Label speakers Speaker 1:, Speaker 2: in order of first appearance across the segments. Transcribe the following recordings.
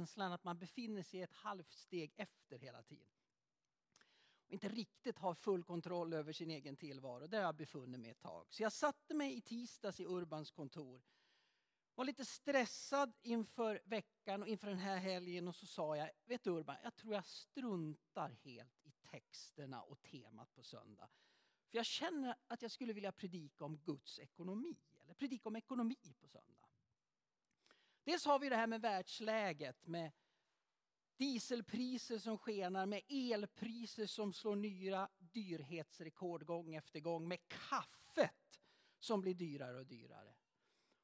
Speaker 1: känslan att man befinner sig ett halvt steg efter hela tiden. Och inte riktigt har full kontroll över sin egen tillvaro. Där har jag befunnit mig ett tag. Så jag satte mig i tisdags i Urbans kontor. Var lite stressad inför veckan och inför den här helgen och så sa jag, vet du Urban, jag tror jag struntar helt i texterna och temat på söndag. För jag känner att jag skulle vilja predika om Guds ekonomi, eller predika om ekonomi på söndag. Dels har vi det här med världsläget, med dieselpriser som skenar, med elpriser som slår nya dyrhetsrekord gång efter gång, med kaffet som blir dyrare och dyrare.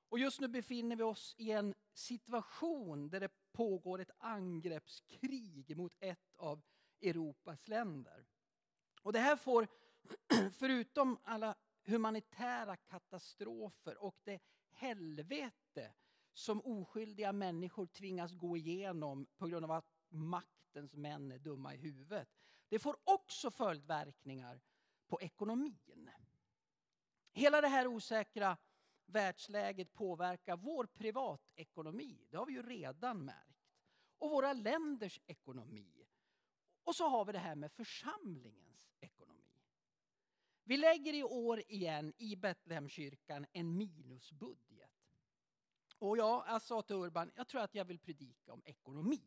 Speaker 1: Och just nu befinner vi oss i en situation där det pågår ett angreppskrig mot ett av Europas länder. Och det här får, förutom alla humanitära katastrofer och det helvete som oskyldiga människor tvingas gå igenom på grund av att maktens män är dumma i huvudet. Det får också följdverkningar på ekonomin. Hela det här osäkra världsläget påverkar vår privatekonomi. Det har vi ju redan märkt. Och våra länders ekonomi. Och så har vi det här med församlingens ekonomi. Vi lägger i år igen i Betlehemskyrkan en minusbudget. Och jag, jag sa till Urban, jag tror att jag vill predika om ekonomi.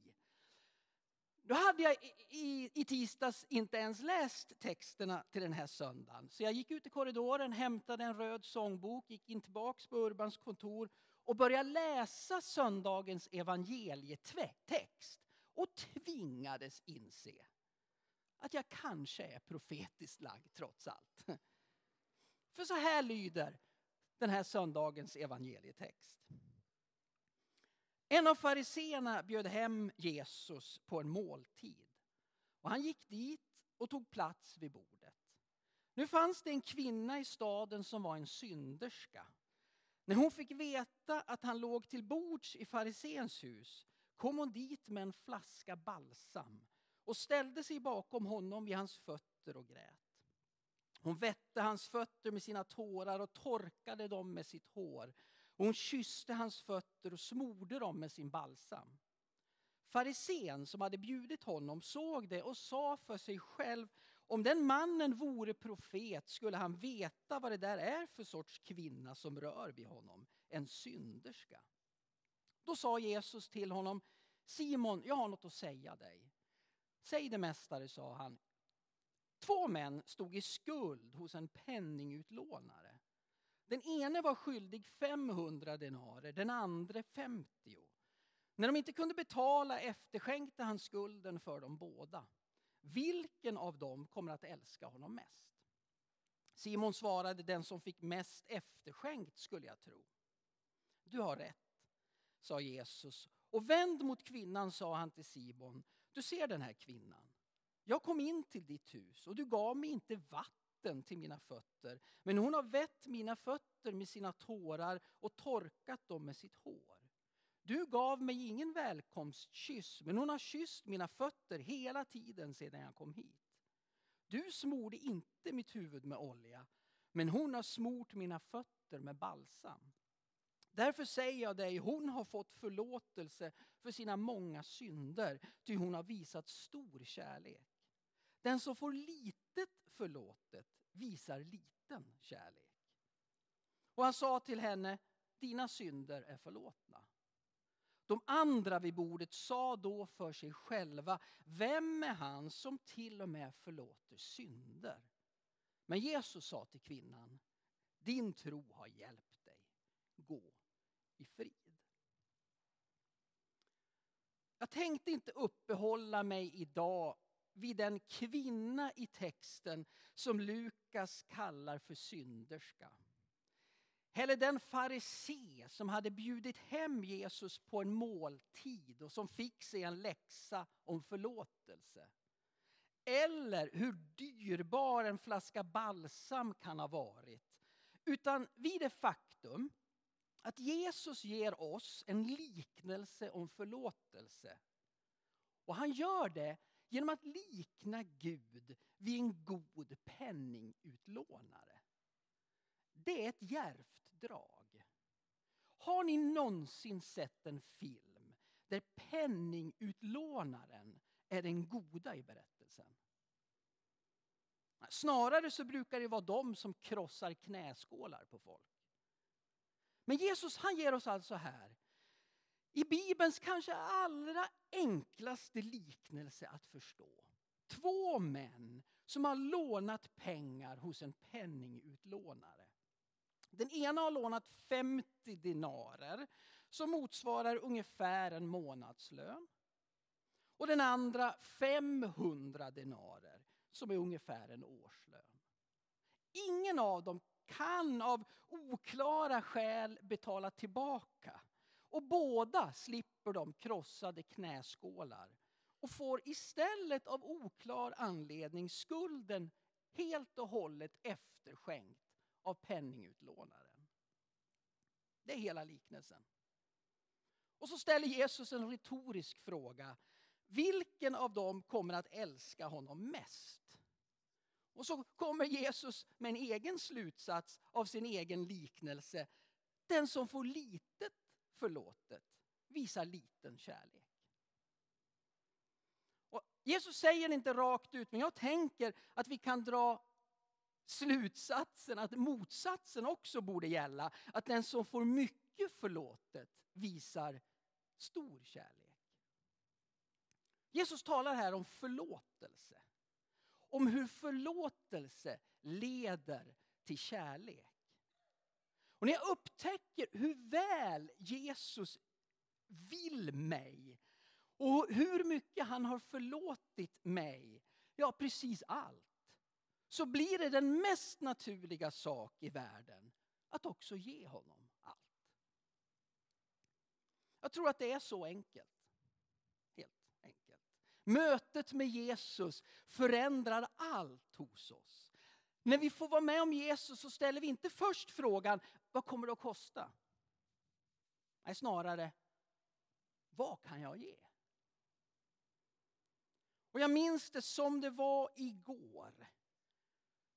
Speaker 1: Då hade jag i, i tisdags inte ens läst texterna till den här söndagen. Så jag gick ut i korridoren, hämtade en röd sångbok, gick in tillbaks på Urbans kontor och började läsa söndagens evangelietext. Och tvingades inse att jag kanske är profetiskt lagd trots allt. För så här lyder den här söndagens evangelietext. En av fariseerna bjöd hem Jesus på en måltid. Och han gick dit och tog plats vid bordet. Nu fanns det en kvinna i staden som var en synderska. När hon fick veta att han låg till bords i fariséns hus kom hon dit med en flaska balsam och ställde sig bakom honom vid hans fötter och grät. Hon vette hans fötter med sina tårar och torkade dem med sitt hår och hon kysste hans fötter och smorde dem med sin balsam. Farisén som hade bjudit honom såg det och sa för sig själv om den mannen vore profet skulle han veta vad det där är för sorts kvinna som rör vid honom, en synderska. Då sa Jesus till honom, Simon, jag har något att säga dig. Säg det mästare, sa han. Två män stod i skuld hos en penningutlånare. Den ene var skyldig 500 denarer, den andra 50. När de inte kunde betala efterskänkte han skulden för dem båda. Vilken av dem kommer att älska honom mest? Simon svarade, den som fick mest efterskänkt skulle jag tro. Du har rätt, sa Jesus. Och vänd mot kvinnan, sa han till Simon. Du ser den här kvinnan. Jag kom in till ditt hus och du gav mig inte vatten vatten till mina fötter. Men hon har vett mina fötter med sina tårar och torkat dem med sitt hår. Du gav mig ingen välkomstkyss, men hon har kysst mina fötter hela tiden sedan jag kom hit. Du smorde inte mitt huvud med olja, men hon har smort mina fötter med balsam. Därför säger jag dig, hon har fått förlåtelse för sina många synder, ty hon har visat stor kärlek. Den som får litet förlåtet visar liten kärlek. Och han sa till henne, dina synder är förlåtna. De andra vid bordet sa då för sig själva, vem är han som till och med förlåter synder? Men Jesus sa till kvinnan, din tro har hjälpt dig. Gå i frid. Jag tänkte inte uppehålla mig idag vid den kvinna i texten som Lukas kallar för synderska. Eller den farisé som hade bjudit hem Jesus på en måltid och som fick sig en läxa om förlåtelse. Eller hur dyrbar en flaska balsam kan ha varit. Utan vid det faktum att Jesus ger oss en liknelse om förlåtelse. Och han gör det genom att likna Gud vid en god penningutlånare. Det är ett järvt drag. Har ni någonsin sett en film där penningutlånaren är den goda i berättelsen. Snarare så brukar det vara de som krossar knäskålar på folk. Men Jesus han ger oss alltså här, i Bibelns kanske allra enklaste liknelse att förstå. Två män som har lånat pengar hos en penningutlånare. Den ena har lånat 50 dinarer som motsvarar ungefär en månadslön. Och den andra 500 denarer som är ungefär en årslön. Ingen av dem kan av oklara skäl betala tillbaka. Och båda slipper de krossade knäskålar och får istället av oklar anledning skulden helt och hållet efterskänkt av penningutlånaren. Det är hela liknelsen. Och så ställer Jesus en retorisk fråga. Vilken av dem kommer att älska honom mest? Och så kommer Jesus med en egen slutsats av sin egen liknelse. Den som får litet förlåtet visar liten kärlek. Och Jesus säger inte rakt ut, men jag tänker att vi kan dra slutsatsen att motsatsen också borde gälla. Att den som får mycket förlåtet visar stor kärlek. Jesus talar här om förlåtelse. Om hur förlåtelse leder till kärlek. Och när jag upptäcker hur väl Jesus vill mig och hur mycket han har förlåtit mig, ja precis allt, så blir det den mest naturliga sak i världen att också ge honom allt. Jag tror att det är så enkelt. Helt enkelt. Mötet med Jesus förändrar allt hos oss. När vi får vara med om Jesus så ställer vi inte först frågan, vad kommer det att kosta? Nej, snarare, vad kan jag ge? Och jag minns det som det var igår.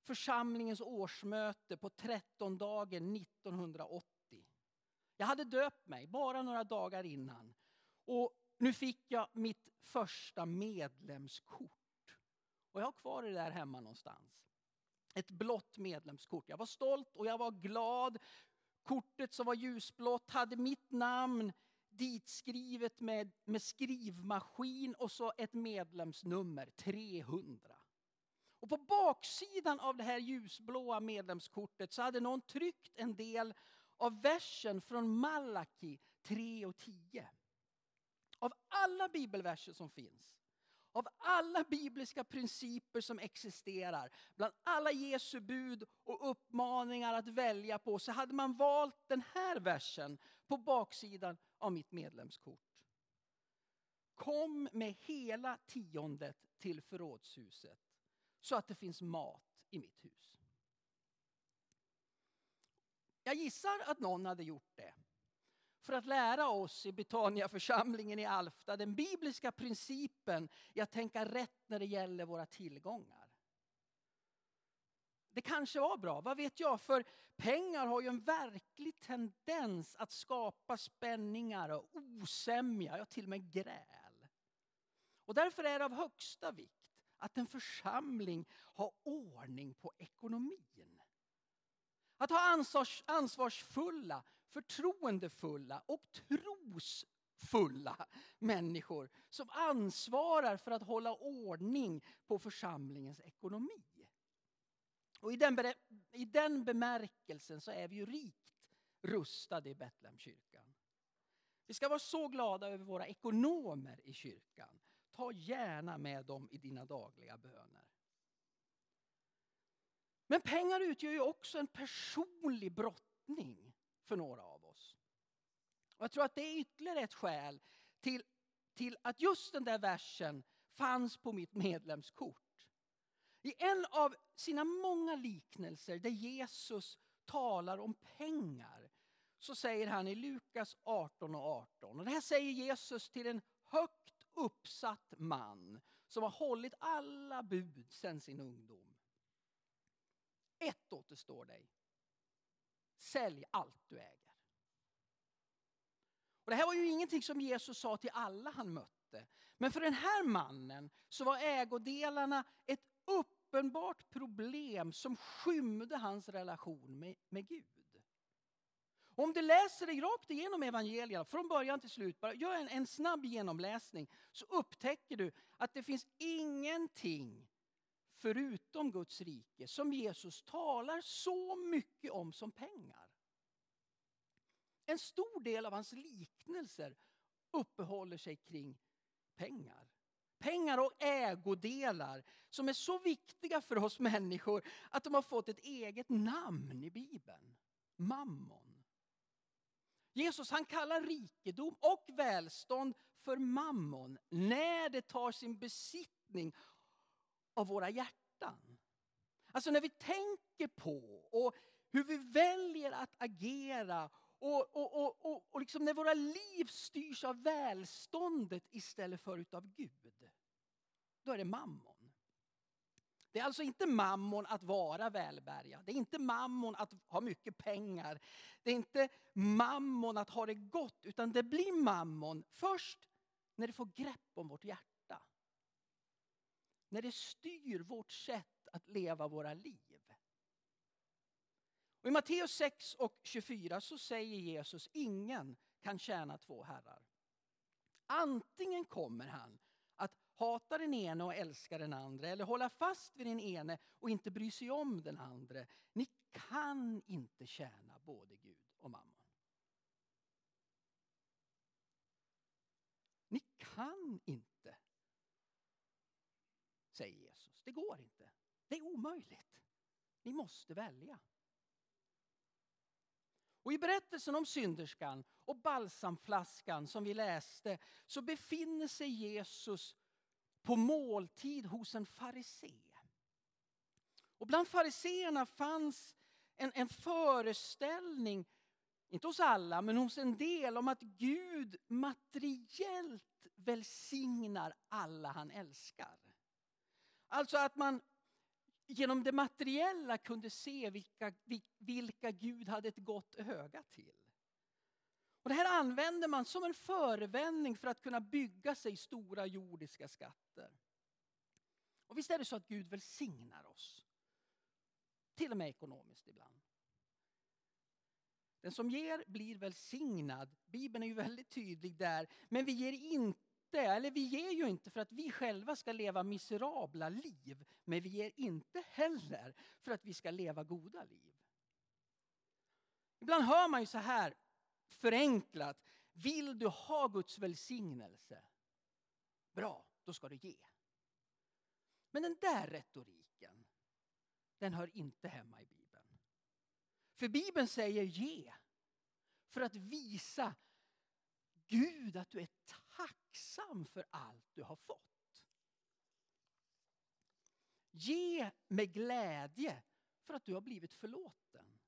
Speaker 1: Församlingens årsmöte på 13 dagen 1980. Jag hade döpt mig bara några dagar innan. Och nu fick jag mitt första medlemskort. Och jag har kvar det där hemma någonstans. Ett blått medlemskort. Jag var stolt och jag var glad. Kortet som var ljusblått hade mitt namn ditskrivet med, med skrivmaskin och så ett medlemsnummer, 300. Och på baksidan av det här ljusblåa medlemskortet så hade någon tryckt en del av versen från Malaki 3 och 10. Av alla bibelverser som finns, av alla bibliska principer som existerar, bland alla Jesu bud och uppmaningar att välja på, så hade man valt den här versen på baksidan av mitt medlemskort. Kom med hela tiondet till förrådshuset så att det finns mat i mitt hus. Jag gissar att någon hade gjort det för att lära oss i Betania-församlingen i Alfta den bibliska principen i att tänka rätt när det gäller våra tillgångar. Det kanske var bra, vad vet jag? För pengar har ju en verklig tendens att skapa spänningar och osämja, ja till och med gräl. Och därför är det av högsta vikt att en församling har ordning på ekonomin. Att ha ansvars, ansvarsfulla, förtroendefulla och trosfulla människor som ansvarar för att hålla ordning på församlingens ekonomi. Och i den, i den bemärkelsen så är vi ju rikt rustade i Betlehemskyrkan. Vi ska vara så glada över våra ekonomer i kyrkan. Ta gärna med dem i dina dagliga böner. Men pengar utgör ju också en personlig brottning för några av oss. Och jag tror att det är ytterligare ett skäl till, till att just den där versen fanns på mitt medlemskort. I en av sina många liknelser där Jesus talar om pengar så säger han i Lukas 18 och 18. Och det här säger Jesus till en högt uppsatt man som har hållit alla bud sedan sin ungdom. Ett återstår dig. Sälj allt du äger. Och det här var ju ingenting som Jesus sa till alla han mötte. Men för den här mannen så var ägodelarna ett uppenbart problem som skymde hans relation med, med Gud. Om du läser dig rakt igenom evangelierna, från början till slut, bara gör en, en snabb genomläsning, så upptäcker du att det finns ingenting förutom Guds rike som Jesus talar så mycket om som pengar. En stor del av hans liknelser uppehåller sig kring pengar. Pengar och ägodelar som är så viktiga för oss människor att de har fått ett eget namn i Bibeln. Mammon. Jesus han kallar rikedom och välstånd för mammon när det tar sin besittning av våra hjärtan. Alltså när vi tänker på och hur vi väljer att agera och, och, och, och, och liksom när våra liv styrs av välståndet istället för utav Gud. Då är det mammon. Det är alltså inte mammon att vara välbärgad. Det är inte mammon att ha mycket pengar. Det är inte mammon att ha det gott. Utan det blir mammon först när det får grepp om vårt hjärta. När det styr vårt sätt att leva våra liv. Och I Matteus 6 och 24 så säger Jesus, ingen kan tjäna två herrar. Antingen kommer han att hata den ene och älska den andra eller hålla fast vid den ene och inte bry sig om den andra. Ni kan inte tjäna både Gud och mammon. Ni kan inte, säger Jesus. Det går inte. Det är omöjligt. Ni måste välja. Och I berättelsen om synderskan och balsamflaskan som vi läste så befinner sig Jesus på måltid hos en farisé. Och bland fariseerna fanns en, en föreställning, inte hos alla, men hos en del om att Gud materiellt välsignar alla han älskar. Alltså att man genom det materiella kunde se vilka, vilka Gud hade ett gott öga till. Och det här använder man som en förevändning för att kunna bygga sig stora jordiska skatter. Och visst är det så att Gud välsignar oss. Till och med ekonomiskt ibland. Den som ger blir välsignad. Bibeln är ju väldigt tydlig där. Men vi ger inte inte, eller vi ger ju inte för att vi själva ska leva miserabla liv. Men vi ger inte heller för att vi ska leva goda liv. Ibland hör man ju så här förenklat. Vill du ha Guds välsignelse? Bra, då ska du ge. Men den där retoriken, den hör inte hemma i Bibeln. För Bibeln säger ge. För att visa Gud att du är tacksam för allt du har fått. Ge med glädje för att du har blivit förlåten.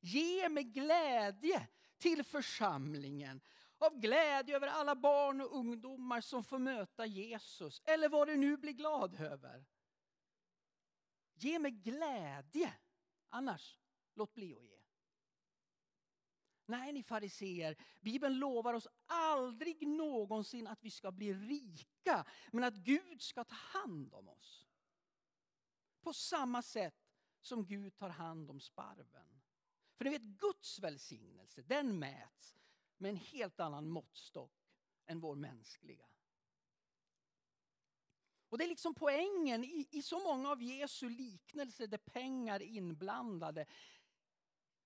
Speaker 1: Ge med glädje till församlingen. Av glädje över alla barn och ungdomar som får möta Jesus. Eller vad du nu blir glad över. Ge med glädje. Annars, låt bli att ge. Nej, ni fariseer, Bibeln lovar oss aldrig någonsin att vi ska bli rika, men att Gud ska ta hand om oss. På samma sätt som Gud tar hand om sparven. För ni vet, Guds välsignelse, den mäts med en helt annan måttstock än vår mänskliga. Och Det är liksom poängen i, i så många av Jesu liknelser där pengar är inblandade.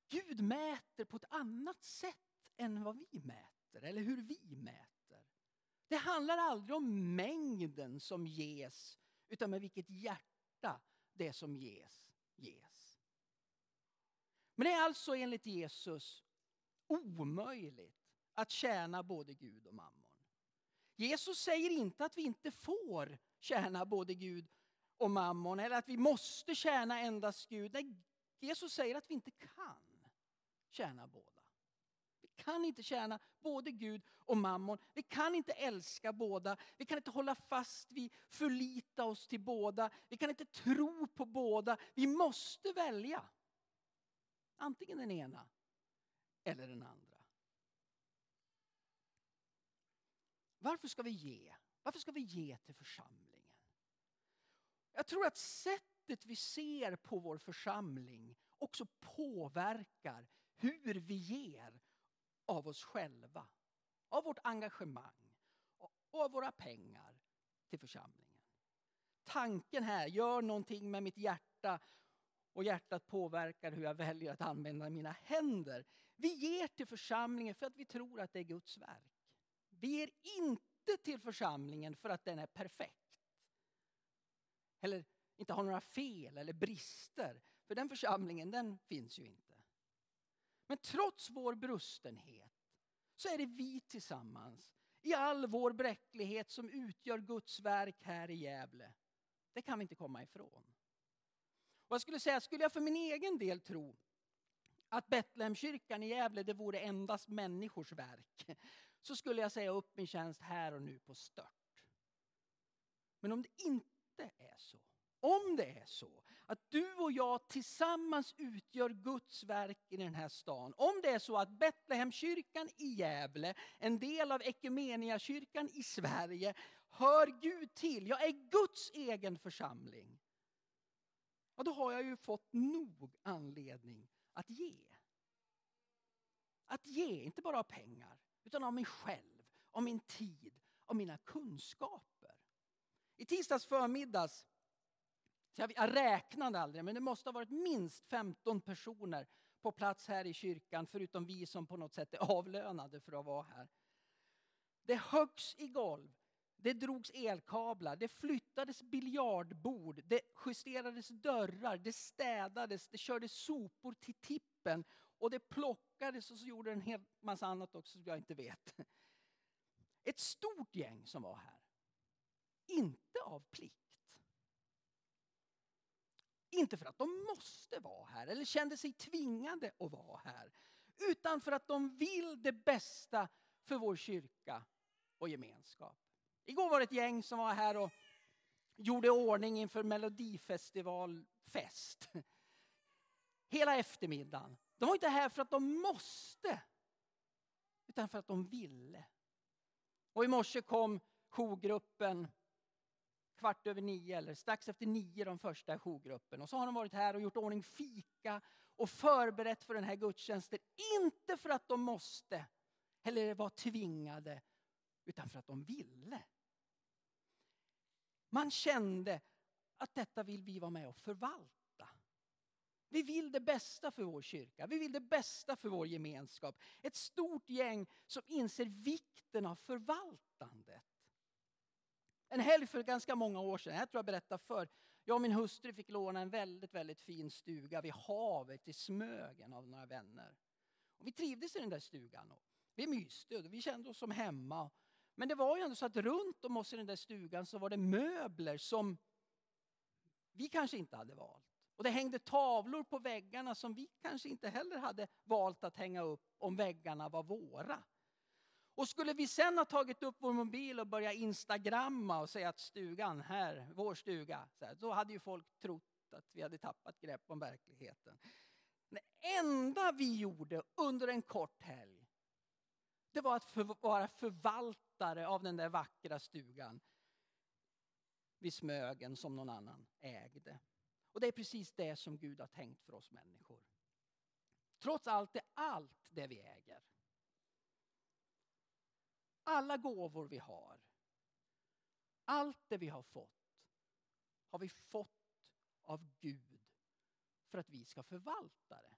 Speaker 1: Gud mäter på ett annat sätt än vad vi mäter, eller hur vi mäter. Det handlar aldrig om mängden som ges, utan med vilket hjärta det som ges, ges. Men det är alltså enligt Jesus omöjligt att tjäna både Gud och mammon. Jesus säger inte att vi inte får tjäna både Gud och mammon, eller att vi måste tjäna endast Gud. Nej, Jesus säger att vi inte kan tjäna båda. Vi kan inte tjäna både Gud och mammon. Vi kan inte älska båda. Vi kan inte hålla fast vid, förlita oss till båda. Vi kan inte tro på båda. Vi måste välja. Antingen den ena eller den andra. Varför ska vi ge? Varför ska vi ge till församlingen? Jag tror att sättet vi ser på vår församling också påverkar hur vi ger av oss själva, av vårt engagemang och av våra pengar till församlingen. Tanken här, gör någonting med mitt hjärta och hjärtat påverkar hur jag väljer att använda mina händer. Vi ger till församlingen för att vi tror att det är Guds verk. Vi ger inte till församlingen för att den är perfekt. Eller inte har några fel eller brister. För den församlingen, den finns ju inte. Men trots vår brustenhet så är det vi tillsammans i all vår bräcklighet som utgör Guds verk här i Gävle. Det kan vi inte komma ifrån. Och jag skulle säga, skulle jag för min egen del tro att Betlehemkyrkan i Gävle det vore endast människors verk så skulle jag säga upp min tjänst här och nu på stört. Men om det inte är så, om det är så att du och jag tillsammans utgör Guds verk i den här stan. Om det är så att Betlehemskyrkan i Gävle, en del av Ekumeniakyrkan i Sverige, hör Gud till. Jag är Guds egen församling. Ja, då har jag ju fått nog anledning att ge. Att ge, inte bara av pengar, utan av mig själv, av min tid, av mina kunskaper. I tisdags förmiddags jag, jag räknade aldrig, men det måste ha varit minst 15 personer på plats här i kyrkan, förutom vi som på något sätt är avlönade för att vara här. Det höggs i golv, det drogs elkablar, det flyttades biljardbord, det justerades dörrar, det städades, det kördes sopor till tippen och det plockades och så gjorde en hel massa annat också som jag inte vet. Ett stort gäng som var här. Inte av plikt. Inte för att de måste vara här eller kände sig tvingade att vara här. Utan för att de vill det bästa för vår kyrka och gemenskap. Igår var det ett gäng som var här och gjorde ordning inför Melodifestivalfest. Hela eftermiddagen. De var inte här för att de måste. Utan för att de ville. Och i morse kom jourgruppen kvart över nio eller strax efter nio de första i jourgruppen. Och så har de varit här och gjort ordning fika och förberett för den här gudstjänsten. Inte för att de måste eller var tvingade utan för att de ville. Man kände att detta vill vi vara med och förvalta. Vi vill det bästa för vår kyrka, vi vill det bästa för vår gemenskap. Ett stort gäng som inser vikten av förvaltandet. En helg för ganska många år sedan, jag tror jag berättade för. Jag och min hustru fick låna en väldigt, väldigt fin stuga vid havet i Smögen av några vänner. Och vi trivdes i den där stugan. Och vi myste och vi kände oss som hemma. Men det var ju ändå så att runt om oss i den där stugan så var det möbler som vi kanske inte hade valt. Och det hängde tavlor på väggarna som vi kanske inte heller hade valt att hänga upp om väggarna var våra. Och skulle vi sen ha tagit upp vår mobil och börjat instagramma och säga att stugan här, vår stuga, här, då hade ju folk trott att vi hade tappat grepp om verkligheten. Det enda vi gjorde under en kort helg, det var att för, vara förvaltare av den där vackra stugan vid Smögen som någon annan ägde. Och det är precis det som Gud har tänkt för oss människor. Trots allt är allt det vi äger alla gåvor vi har, allt det vi har fått, har vi fått av Gud för att vi ska förvalta det.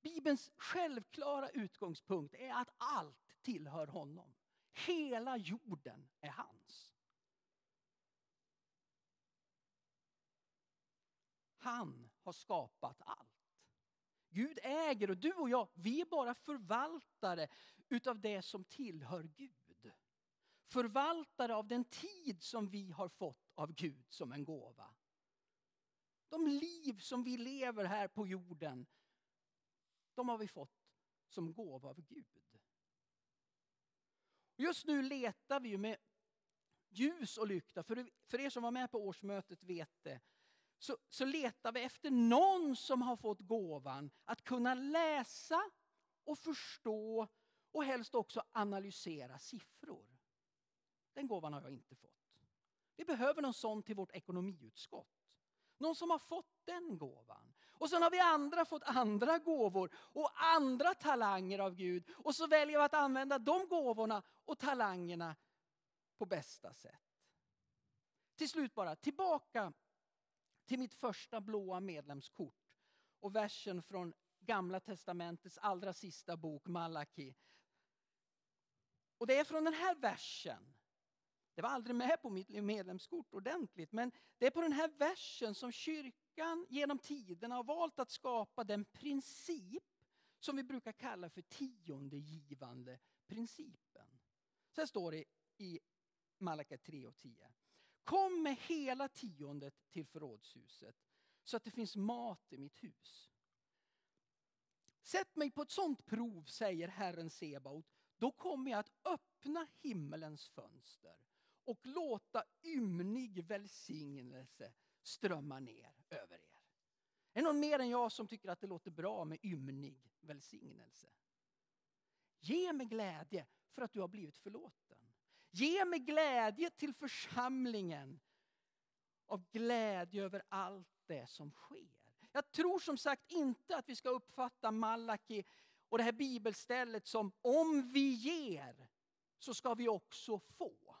Speaker 1: Bibelns självklara utgångspunkt är att allt tillhör honom. Hela jorden är hans. Han har skapat allt. Gud äger och du och jag, vi är bara förvaltare utav det som tillhör Gud. Förvaltare av den tid som vi har fått av Gud som en gåva. De liv som vi lever här på jorden, de har vi fått som gåva av Gud. Just nu letar vi med ljus och lykta. För, för er som var med på årsmötet vet det så, så letar vi efter någon som har fått gåvan att kunna läsa och förstå och helst också analysera siffror. Den gåvan har jag inte fått. Vi behöver någon sån till vårt ekonomiutskott. Någon som har fått den gåvan. Och sen har vi andra fått andra gåvor och andra talanger av Gud. Och så väljer vi att använda de gåvorna och talangerna på bästa sätt. Till slut bara, tillbaka till mitt första blåa medlemskort och versen från Gamla testamentets allra sista bok, Malaki. Och det är från den här versen, det var aldrig med på mitt medlemskort ordentligt, men det är på den här versen som kyrkan genom tiderna har valt att skapa den princip som vi brukar kalla för tiondegivande principen. Så här står det i Malaka 3 och 10. Kom med hela tiondet till förrådshuset så att det finns mat i mitt hus. Sätt mig på ett sånt prov, säger Herren Sebaot, då kommer jag att öppna himmelens fönster och låta ymnig välsignelse strömma ner över er. Är det någon mer än jag som tycker att det låter bra med ymnig välsignelse? Ge mig glädje för att du har blivit förlåten. Ge mig glädje till församlingen av glädje över allt det som sker. Jag tror som sagt inte att vi ska uppfatta Malaki och det här bibelstället som om vi ger så ska vi också få.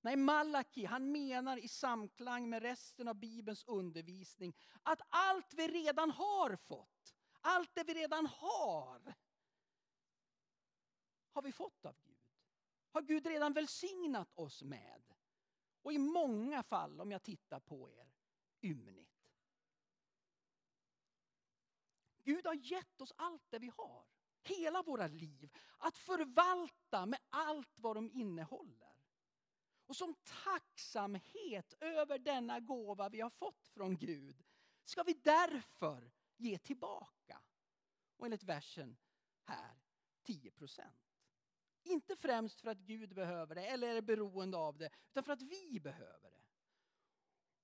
Speaker 1: Nej, Malaki han menar i samklang med resten av Bibelns undervisning att allt vi redan har fått, allt det vi redan har, har vi fått av Gud. Har Gud redan välsignat oss med. Och i många fall, om jag tittar på er, ymnigt. Gud har gett oss allt det vi har. Hela våra liv. Att förvalta med allt vad de innehåller. Och som tacksamhet över denna gåva vi har fått från Gud ska vi därför ge tillbaka. Och enligt versen här 10 procent. Inte främst för att Gud behöver det eller är beroende av det, utan för att vi behöver det.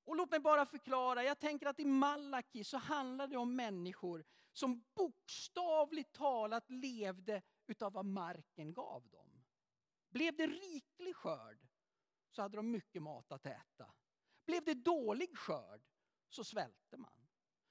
Speaker 1: Och låt mig bara förklara, jag tänker att i Malaki så handlar det om människor som bokstavligt talat levde utav vad marken gav dem. Blev det riklig skörd så hade de mycket mat att äta. Blev det dålig skörd så svälte man.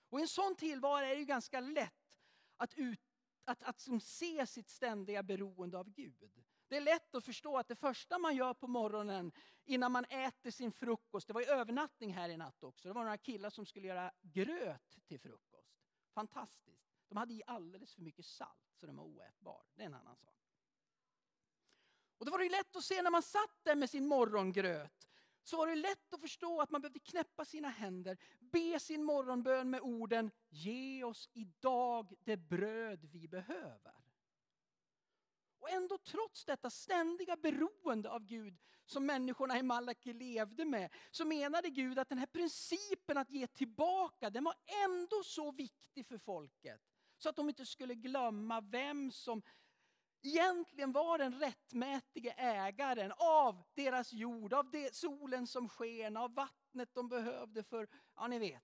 Speaker 1: Och i en sån tillvaro är det ju ganska lätt att, ut, att, att se sitt ständiga beroende av Gud. Det är lätt att förstå att det första man gör på morgonen innan man äter sin frukost, det var ju övernattning här i natt också, det var några killar som skulle göra gröt till frukost. Fantastiskt. De hade i alldeles för mycket salt så den var oätbar. Det är en annan sak. Och då var det lätt att se när man satt där med sin morgongröt. Så var det lätt att förstå att man behövde knäppa sina händer, be sin morgonbön med orden Ge oss idag det bröd vi behöver. Och ändå trots detta ständiga beroende av Gud som människorna i Malaki levde med, så menade Gud att den här principen att ge tillbaka, den var ändå så viktig för folket. Så att de inte skulle glömma vem som egentligen var den rättmätige ägaren av deras jord, av det, solen som sken, av vattnet de behövde för, ja ni vet.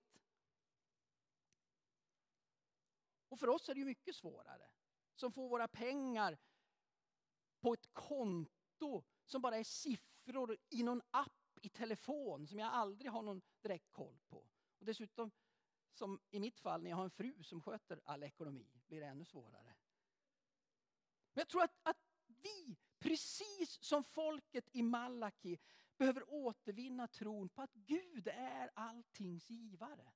Speaker 1: Och för oss är det ju mycket svårare. Som får våra pengar på ett konto som bara är siffror i någon app i telefon som jag aldrig har någon direkt koll på. Och dessutom, som i mitt fall när jag har en fru som sköter all ekonomi, blir det ännu svårare. Men jag tror att, att vi, precis som folket i Malaki, behöver återvinna tron på att Gud är alltings givare.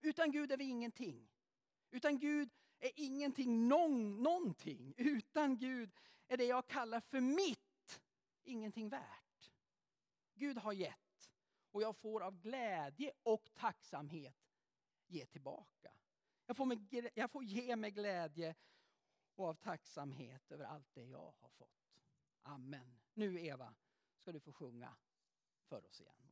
Speaker 1: Utan Gud är vi ingenting. Utan Gud är ingenting någon, någonting. Utan Gud är det jag kallar för mitt ingenting värt. Gud har gett och jag får av glädje och tacksamhet ge tillbaka. Jag får, med, jag får ge med glädje och av tacksamhet över allt det jag har fått. Amen. Nu Eva ska du få sjunga för oss igen. Varsågod.